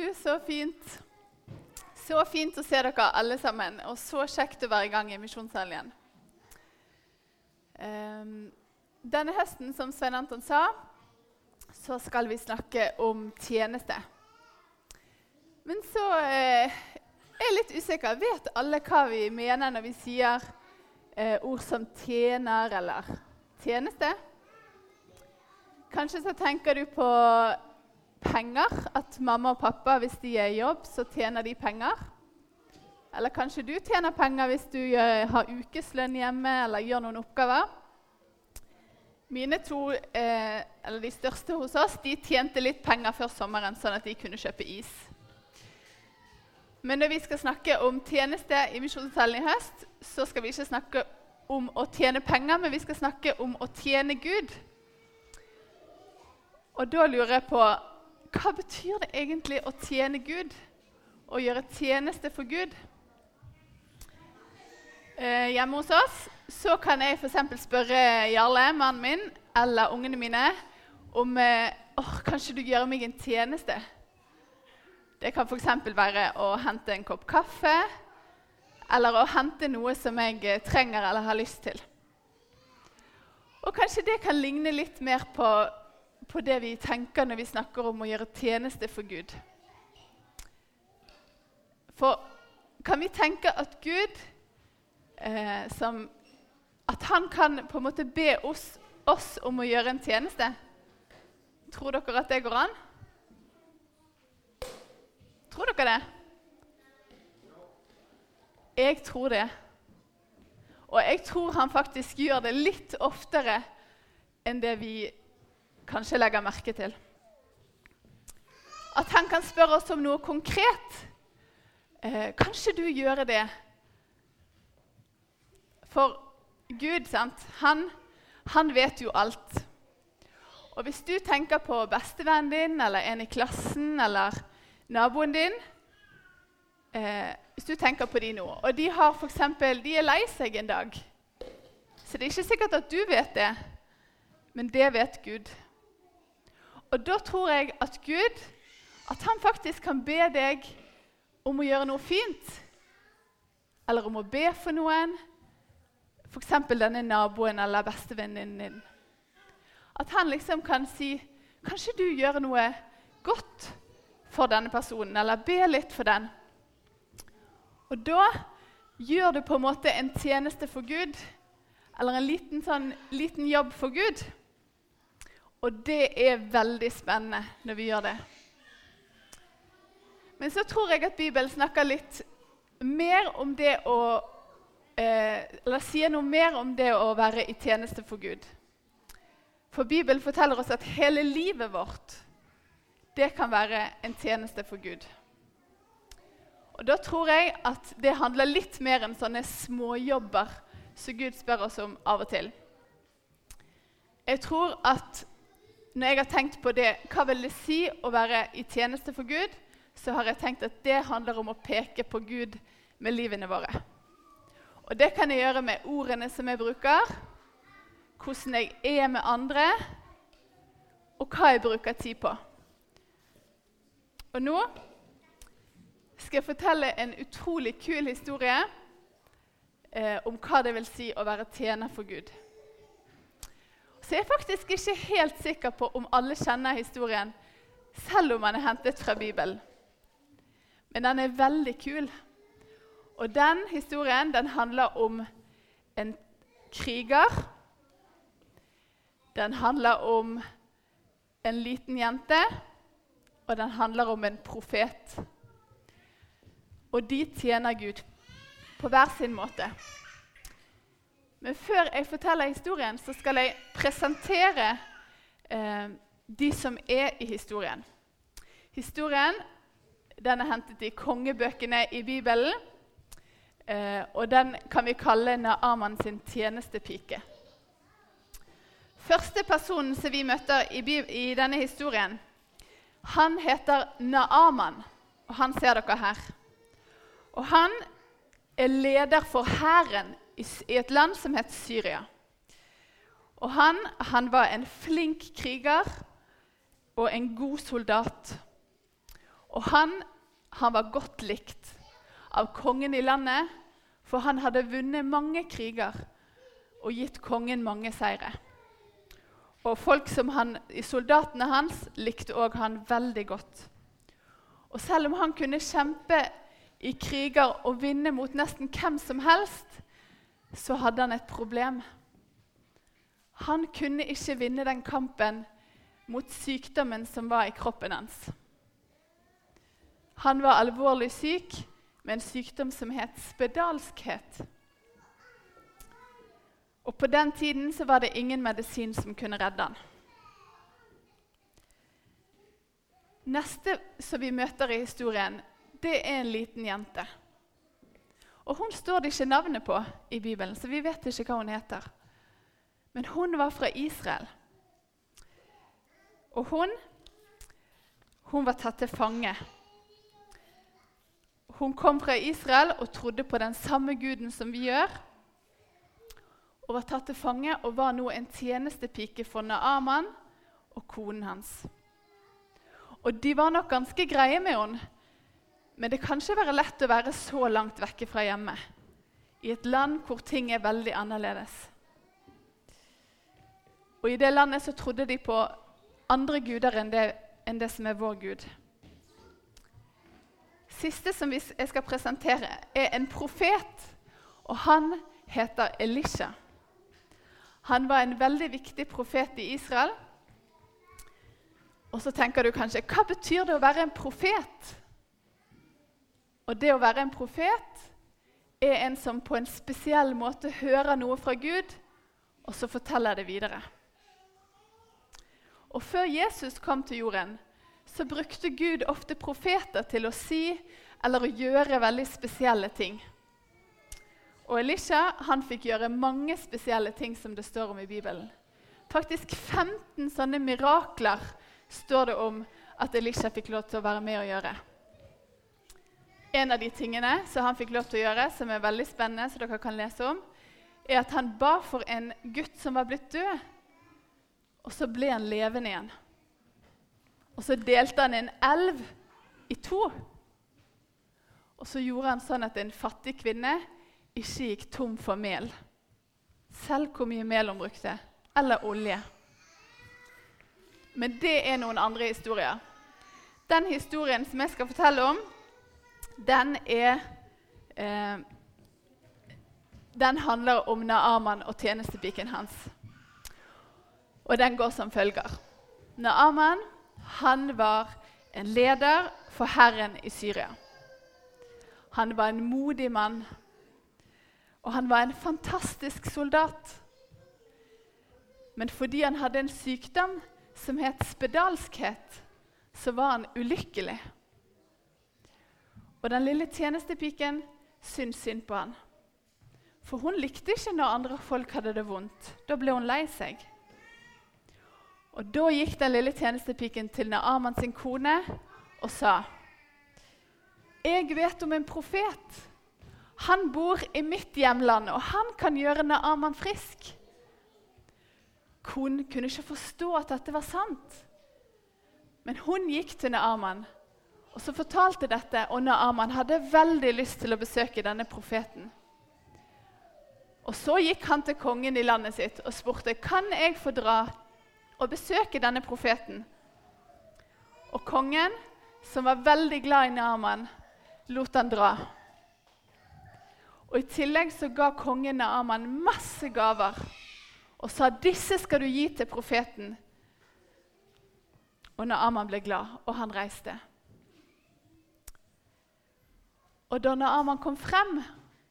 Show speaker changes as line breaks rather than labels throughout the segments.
Du, så fint. Så fint å se dere alle sammen, og så kjekt å være i gang i Misjonshelgen. Um, denne høsten, som Svein Anton sa, så skal vi snakke om tjeneste. Men så eh, er jeg litt usikker. Vet alle hva vi mener når vi sier eh, ord som tjener eller tjeneste? Kanskje så tenker du på penger. At mamma og pappa, hvis de er i jobb, så tjener de penger. Eller kanskje du tjener penger hvis du har ukeslønn hjemme eller gjør noen oppgaver. Mine to, eh, eller De største hos oss de tjente litt penger før sommeren, sånn at de kunne kjøpe is. Men når vi skal snakke om tjeneste i Misjonssalen i høst, så skal vi ikke snakke om å tjene penger, men vi skal snakke om å tjene Gud. Og da lurer jeg på hva betyr det egentlig å tjene Gud? Å gjøre tjeneste for Gud? Eh, hjemme hos oss så kan jeg f.eks. spørre Jarle, mannen min, eller ungene mine om eh, oh, Kanskje du gjør meg en tjeneste? Det kan f.eks. være å hente en kopp kaffe eller å hente noe som jeg eh, trenger eller har lyst til. Og kanskje det kan ligne litt mer på på det vi tenker når vi snakker om å gjøre tjeneste for Gud. For kan vi tenke at Gud eh, som, At han kan på en måte be oss, oss om å gjøre en tjeneste? Tror dere at det går an? Tror dere det? Jeg tror det. Og jeg tror han faktisk gjør det litt oftere enn det vi kanskje legger merke til. At han kan spørre oss om noe konkret. Eh, kanskje du gjør det? For Gud, sant? Han, han vet jo alt. Og hvis du tenker på bestevennen din eller en i klassen eller naboen din eh, Hvis du tenker på de nå, og de, har for eksempel, de er lei seg en dag Så det er ikke sikkert at du vet det, men det vet Gud. Og da tror jeg at Gud at han faktisk kan be deg om å gjøre noe fint. Eller om å be for noen, f.eks. denne naboen eller bestevennen din. At han liksom kan si Kanskje du gjør noe godt for denne personen, eller be litt for den. Og da gjør du på en måte en tjeneste for Gud, eller en liten, sånn, liten jobb for Gud. Og det er veldig spennende når vi gjør det. Men så tror jeg at Bibelen snakker litt mer om det å eh, Eller sier noe mer om det å være i tjeneste for Gud. For Bibelen forteller oss at hele livet vårt det kan være en tjeneste for Gud. Og Da tror jeg at det handler litt mer enn sånne småjobber som Gud spør oss om av og til. Jeg tror at når jeg har tenkt på det, hva vil det si å være i tjeneste for Gud, så har jeg tenkt at det handler om å peke på Gud med livene våre. Og det kan jeg gjøre med ordene som jeg bruker, hvordan jeg er med andre, og hva jeg bruker tid på. Og nå skal jeg fortelle en utrolig kul historie eh, om hva det vil si å være tjener for Gud. Så jeg er faktisk ikke helt sikker på om alle kjenner historien, selv om den er hentet fra Bibelen. Men den er veldig kul. Og den historien den handler om en kriger. Den handler om en liten jente, og den handler om en profet. Og de tjener Gud på hver sin måte. Men før jeg forteller historien, så skal jeg presentere eh, de som er i historien. Historien den er hentet i kongebøkene i Bibelen. Eh, og den kan vi kalle Naaman sin tjenestepike. Første personen som vi møter i, i denne historien, han heter Naaman. Og han ser dere her. Og han er leder for hæren i et land som het Syria. Og han, han var en flink kriger og en god soldat. Og han, han var godt likt av kongen i landet, for han hadde vunnet mange kriger og gitt kongen mange seire. Og folk som han, Soldatene hans likte òg han veldig godt. Og selv om han kunne kjempe i kriger og vinne mot nesten hvem som helst, så hadde han et problem. Han kunne ikke vinne den kampen mot sykdommen som var i kroppen hans. Han var alvorlig syk med en sykdom som het spedalskhet. Og På den tiden så var det ingen medisin som kunne redde han. Neste som vi møter i historien, det er en liten jente. Og Hun står det ikke navnet på i Bibelen, så vi vet ikke hva hun heter. Men hun var fra Israel. Og hun, hun var tatt til fange. Hun kom fra Israel og trodde på den samme guden som vi gjør. Og var tatt til fange og var nå en tjenestepike for Naaman og konen hans. Og de var nok ganske greie med henne, men det kan ikke være lett å være så langt vekke fra hjemme. I et land hvor ting er veldig annerledes. Og i det landet så trodde de på andre guder enn det, enn det som er vår Gud. Siste som jeg skal presentere, er en profet, og han heter Elisha. Han var en veldig viktig profet i Israel. Og så tenker du kanskje hva betyr det å være en profet? Og det å være en profet er en som på en spesiell måte hører noe fra Gud, og så forteller det videre. Og Før Jesus kom til jorden, så brukte Gud ofte profeter til å si eller å gjøre veldig spesielle ting. Og Elisha han fikk gjøre mange spesielle ting som det står om i Bibelen. Faktisk 15 sånne mirakler står det om at Elisha fikk lov til å være med å gjøre. En av de tingene som han fikk lov til å gjøre, som er veldig spennende, som dere kan lese om, er at han ba for en gutt som var blitt død. Og så ble han levende igjen. Og så delte han en elv i to. Og så gjorde han sånn at en fattig kvinne ikke gikk tom for mel. Selv hvor mye mel hun brukte. Eller olje. Men det er noen andre historier. Den historien som jeg skal fortelle om, den er eh, Den handler om Naaman og tjenestepiken hans. Og den går som følger. Naaman han var en leder for Herren i Syria. Han var en modig mann, og han var en fantastisk soldat. Men fordi han hadde en sykdom som het spedalskhet, så var han ulykkelig. Og den lille tjenestepiken syntes synd på han. For hun likte ikke når andre folk hadde det vondt. Da ble hun lei seg. Og Da gikk den lille tjenestepiken til Naaman sin kone og sa Jeg vet om en profet. Han bor i mitt hjemland, og han kan gjøre Naaman frisk. Konen kunne ikke forstå at dette var sant. Men hun gikk til Naaman og så fortalte dette, og Naaman hadde veldig lyst til å besøke denne profeten. Og Så gikk han til kongen i landet sitt og spurte kan jeg få dra og besøke denne profeten. Og kongen, som var veldig glad i Naaman, lot han dra. Og I tillegg så ga kongen Naaman masse gaver og sa disse skal du gi til profeten. Og Naaman ble glad, og han reiste. Og da Naaman kom frem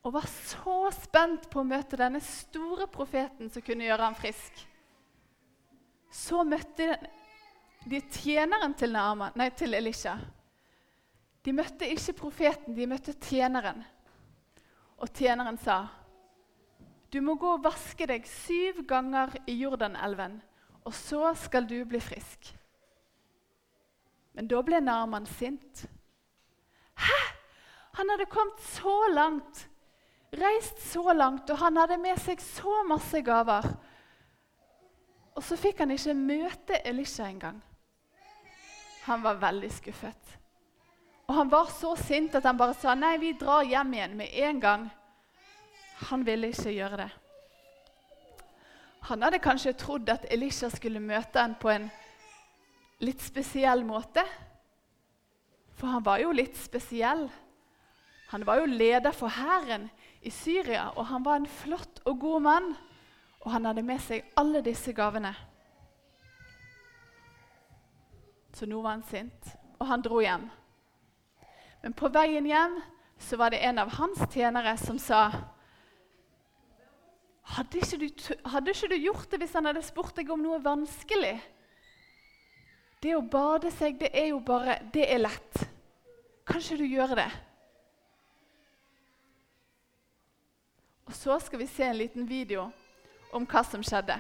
og var så spent på å møte denne store profeten som kunne gjøre ham frisk, så møtte de tjeneren til, Naaman, nei, til Elisha. De møtte ikke profeten, de møtte tjeneren. Og tjeneren sa, 'Du må gå og vaske deg syv ganger i Jordanelven, og så skal du bli frisk.' Men da ble Naaman sint. Han hadde kommet så langt, reist så langt, og han hadde med seg så masse gaver. Og så fikk han ikke møte Elisha engang. Han var veldig skuffet. Og han var så sint at han bare sa nei, vi drar hjem igjen med en gang. Han ville ikke gjøre det. Han hadde kanskje trodd at Elisha skulle møte ham på en litt spesiell måte. For han var jo litt spesiell. Han var jo leder for hæren i Syria, og han var en flott og god mann. Og han hadde med seg alle disse gavene. Så nå var han sint, og han dro hjem. Men på veien hjem så var det en av hans tjenere som sa hadde ikke, du, hadde ikke du gjort det hvis han hadde spurt deg om noe vanskelig? Det å bade seg, det er jo bare Det er lett. Kan ikke du gjøre det? Og så skal vi se en liten video om hva som skjedde.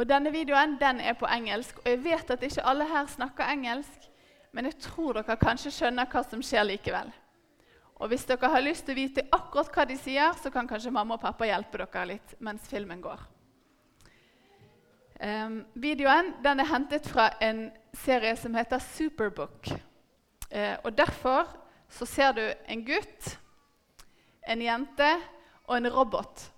Og Denne videoen den er på engelsk, og jeg vet at ikke alle her snakker engelsk, men jeg tror dere kanskje skjønner hva som skjer likevel. Og Hvis dere har lyst til å vite akkurat hva de sier, så kan kanskje mamma og pappa hjelpe dere litt mens filmen går. Um, videoen den er hentet fra en serie som heter Superbook. Uh, og Derfor så ser du en gutt, en jente og en robot.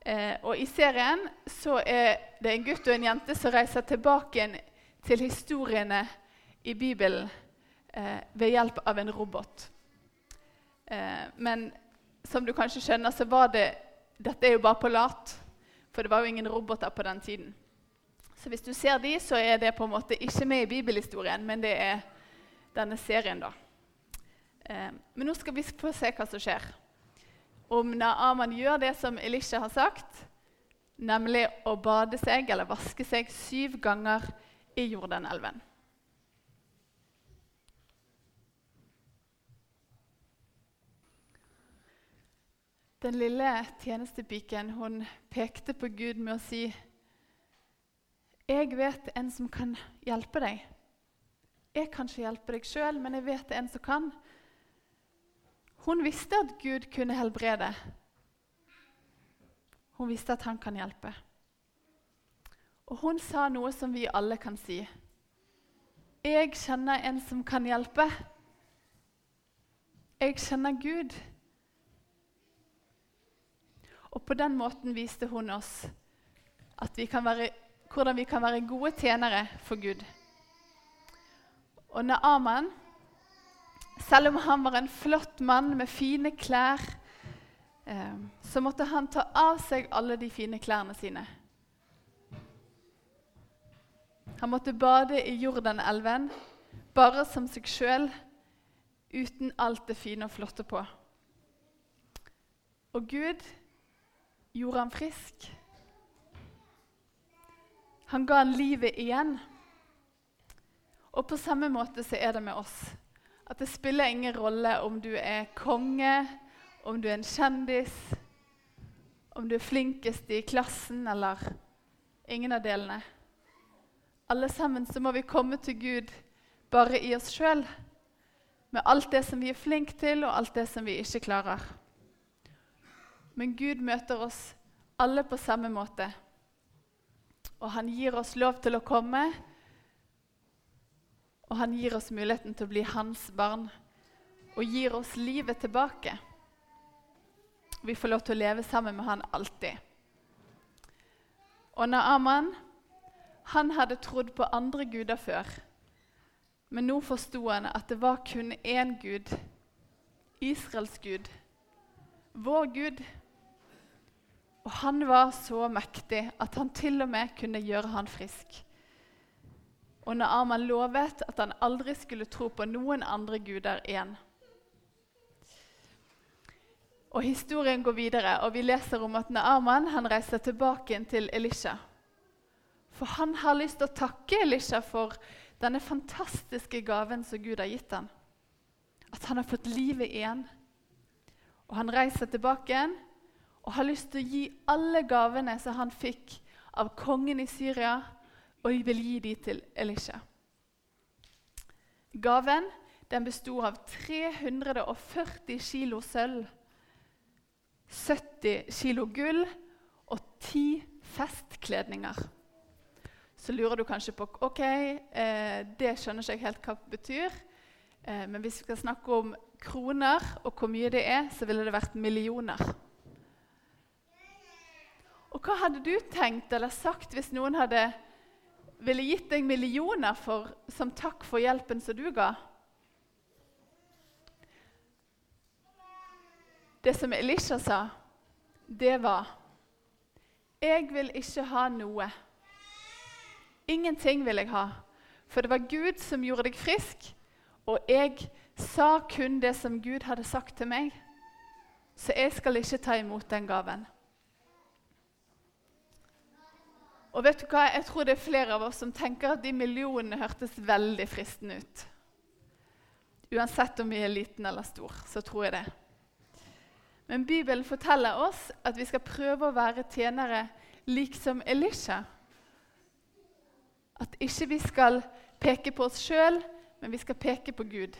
Eh, og I serien så er det en gutt og en jente som reiser tilbake til historiene i Bibelen eh, ved hjelp av en robot. Eh, men som du kanskje skjønner, så var det dette er jo bare på lat. For det var jo ingen roboter på den tiden. Så hvis du ser de, så er det på en måte ikke med i bibelhistorien, men det er denne serien. da. Eh, men nå skal vi få se hva som skjer om Naaman gjør det som Elisha har sagt, nemlig å bade seg eller vaske seg syv ganger i Jordanelven. Den lille tjenestepiken hun pekte på Gud med å si jeg vet en som kan hjelpe deg. Jeg kan ikke hjelpe deg sjøl, men jeg vet en som kan. Hun visste at Gud kunne helbrede. Hun visste at han kan hjelpe. Og hun sa noe som vi alle kan si. Jeg kjenner en som kan hjelpe. Jeg kjenner Gud. Og på den måten viste hun oss vi være, hvordan vi kan være gode tjenere for Gud. Og Naaman selv om han var en flott mann med fine klær, eh, så måtte han ta av seg alle de fine klærne sine. Han måtte bade i Jordanelven bare som seg sjøl, uten alt det fine og flotte på. Og Gud gjorde han frisk. Han ga han livet igjen. Og på samme måte så er det med oss. At det spiller ingen rolle om du er konge, om du er en kjendis, om du er flinkest i klassen eller ingen av delene. Alle sammen så må vi komme til Gud bare i oss sjøl, med alt det som vi er flinke til, og alt det som vi ikke klarer. Men Gud møter oss alle på samme måte. Og han gir oss lov til å komme og han gir oss muligheten til å bli hans barn og gir oss livet tilbake. Vi får lov til å leve sammen med han alltid. Og Naaman han hadde trodd på andre guder før. Men nå forsto han at det var kun én Gud, Israels Gud, vår Gud. Og han var så mektig at han til og med kunne gjøre han frisk. Og Naaman lovet at han aldri skulle tro på noen andre guder igjen. Og Historien går videre, og vi leser om at Naaman han reiser tilbake til Elisha. For han har lyst til å takke Elisha for denne fantastiske gaven som Gud har gitt ham. At han har fått livet igjen. Og Han reiser tilbake igjen og har lyst til å gi alle gavene som han fikk av kongen i Syria, og de vil gi dem til Elisha. Gaven den besto av 340 kilo sølv, 70 kilo gull og ti festkledninger. Så Så lurer du kanskje på ok, eh, det skjønner ikke jeg helt hva det betyr. Eh, men hvis vi skal snakke om kroner og hvor mye det er, så ville det vært millioner. Og hva hadde du tenkt eller sagt hvis noen hadde ville gitt deg millioner for, som takk for hjelpen som du ga? Det som Elisha sa, det var Jeg vil ikke ha noe. Ingenting vil jeg ha. For det var Gud som gjorde deg frisk, og jeg sa kun det som Gud hadde sagt til meg. Så jeg skal ikke ta imot den gaven. Og vet du hva? Jeg tror det er flere av oss som tenker at de millionene hørtes veldig fristende ut. Uansett om vi er liten eller stor, så tror jeg det. Men Bibelen forteller oss at vi skal prøve å være tjenere lik som Elisha. At ikke vi skal peke på oss sjøl, men vi skal peke på Gud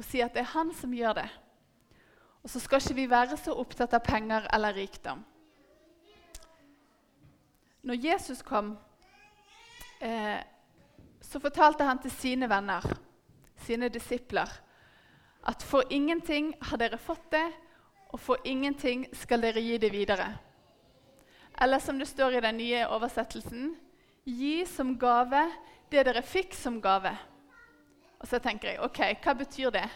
og si at det er Han som gjør det. Og så skal ikke vi være så opptatt av penger eller rikdom. Når Jesus kom, eh, så fortalte han til sine venner, sine disipler, at for ingenting har dere fått det, og for ingenting skal dere gi det videre. Eller som det står i den nye oversettelsen Gi som gave det dere fikk som gave. Og så tenker jeg OK, hva betyr det?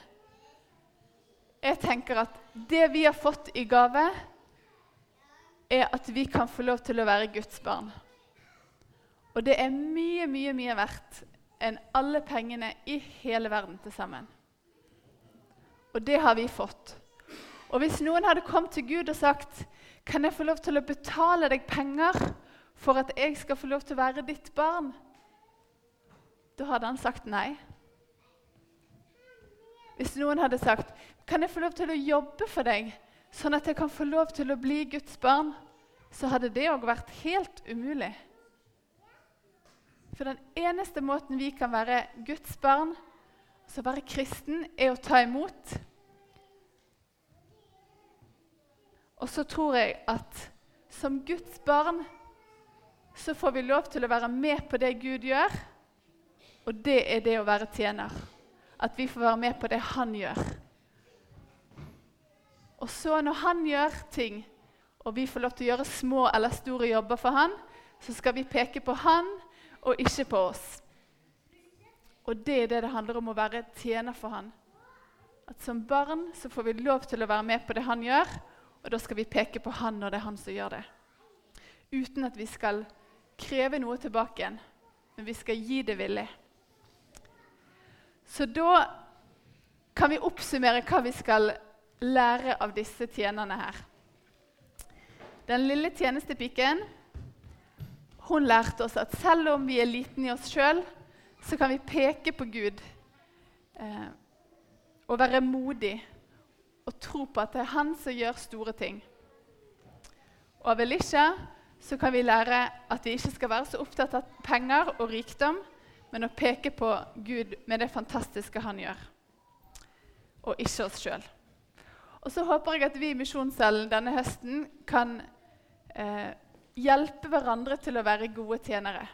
Jeg tenker at det vi har fått i gave, er at vi kan få lov til å være Guds barn. Og det er mye, mye, mye verdt enn alle pengene i hele verden til sammen. Og det har vi fått. Og hvis noen hadde kommet til Gud og sagt kan jeg få lov til å betale deg penger for at jeg skal få lov til å være ditt barn, da hadde han sagt nei. Hvis noen hadde sagt kan jeg få lov til å jobbe for deg, sånn at jeg kan få lov til å bli Guds barn, så hadde det òg vært helt umulig. For den eneste måten vi kan være Guds barn, så være kristen, er å ta imot. Og så tror jeg at som Guds barn så får vi lov til å være med på det Gud gjør, og det er det å være tjener. At vi får være med på det han gjør. Og så når han gjør ting, og vi får lov til å gjøre små eller store jobber for han, så skal vi peke på han og ikke på oss. Og det er det det handler om å være tjener for han. At Som barn så får vi lov til å være med på det han gjør, og da skal vi peke på han når det er han som gjør det. Uten at vi skal kreve noe tilbake igjen, men vi skal gi det villig. Så da kan vi oppsummere hva vi skal lære av disse tjenerne her. Den lille tjenestepiken hun lærte oss at selv om vi er liten i oss sjøl, så kan vi peke på Gud eh, og være modig og tro på at det er Han som gjør store ting. Og av Elisha så kan vi lære at vi ikke skal være så opptatt av penger og rikdom, men å peke på Gud med det fantastiske han gjør, og ikke oss sjøl. Og så håper jeg at vi i Misjonscellen denne høsten kan eh, hjelpe hverandre til å være gode tjenere.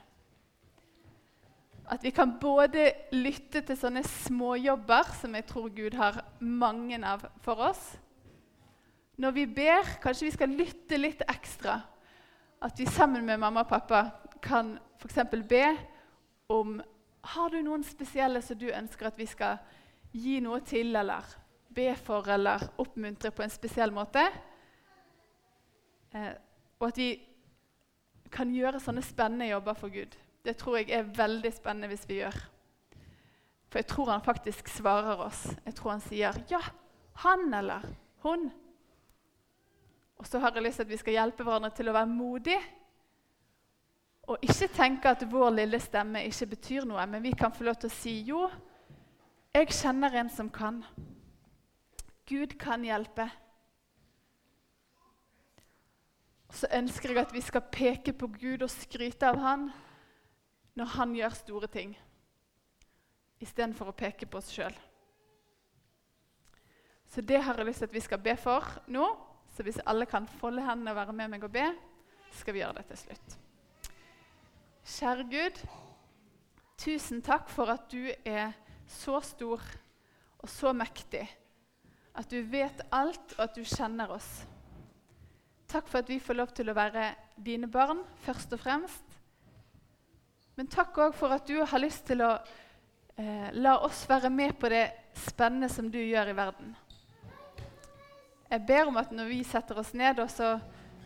At vi kan både lytte til sånne småjobber, som jeg tror Gud har mange av for oss. Når vi ber, kanskje vi skal lytte litt ekstra. At vi sammen med mamma og pappa kan f.eks. be om har du noen spesielle som du ønsker at vi skal gi noe til, eller be for, eller oppmuntre på en spesiell måte. Eh, og at vi kan gjøre sånne spennende jobber for Gud. Det tror jeg er veldig spennende hvis vi gjør. For jeg tror han faktisk svarer oss. Jeg tror han sier 'ja, han eller hun'. Og så har jeg lyst til at vi skal hjelpe hverandre til å være modige og ikke tenke at vår lille stemme ikke betyr noe, men vi kan få lov til å si jo, jeg kjenner en som kan. Gud kan hjelpe. Og så ønsker jeg at vi skal peke på Gud og skryte av Han når Han gjør store ting, istedenfor å peke på oss sjøl. Så det har jeg lyst til at vi skal be for nå. Så hvis alle kan folde hendene og være med meg og be, skal vi gjøre det til slutt. Kjære Gud, tusen takk for at du er så stor og så mektig. At du vet alt, og at du kjenner oss. Takk for at vi får lov til å være dine barn først og fremst. Men takk òg for at du har lyst til å eh, la oss være med på det spennende som du gjør i verden. Jeg ber om at når vi setter oss ned og så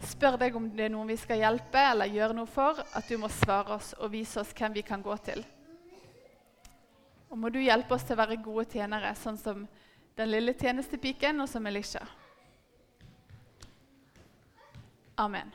spør deg om det er noen vi skal hjelpe eller gjøre noe for, at du må svare oss og vise oss hvem vi kan gå til. Og må du hjelpe oss til å være gode tjenere, sånn som den lille tjenestepiken og som Elisha. Amen.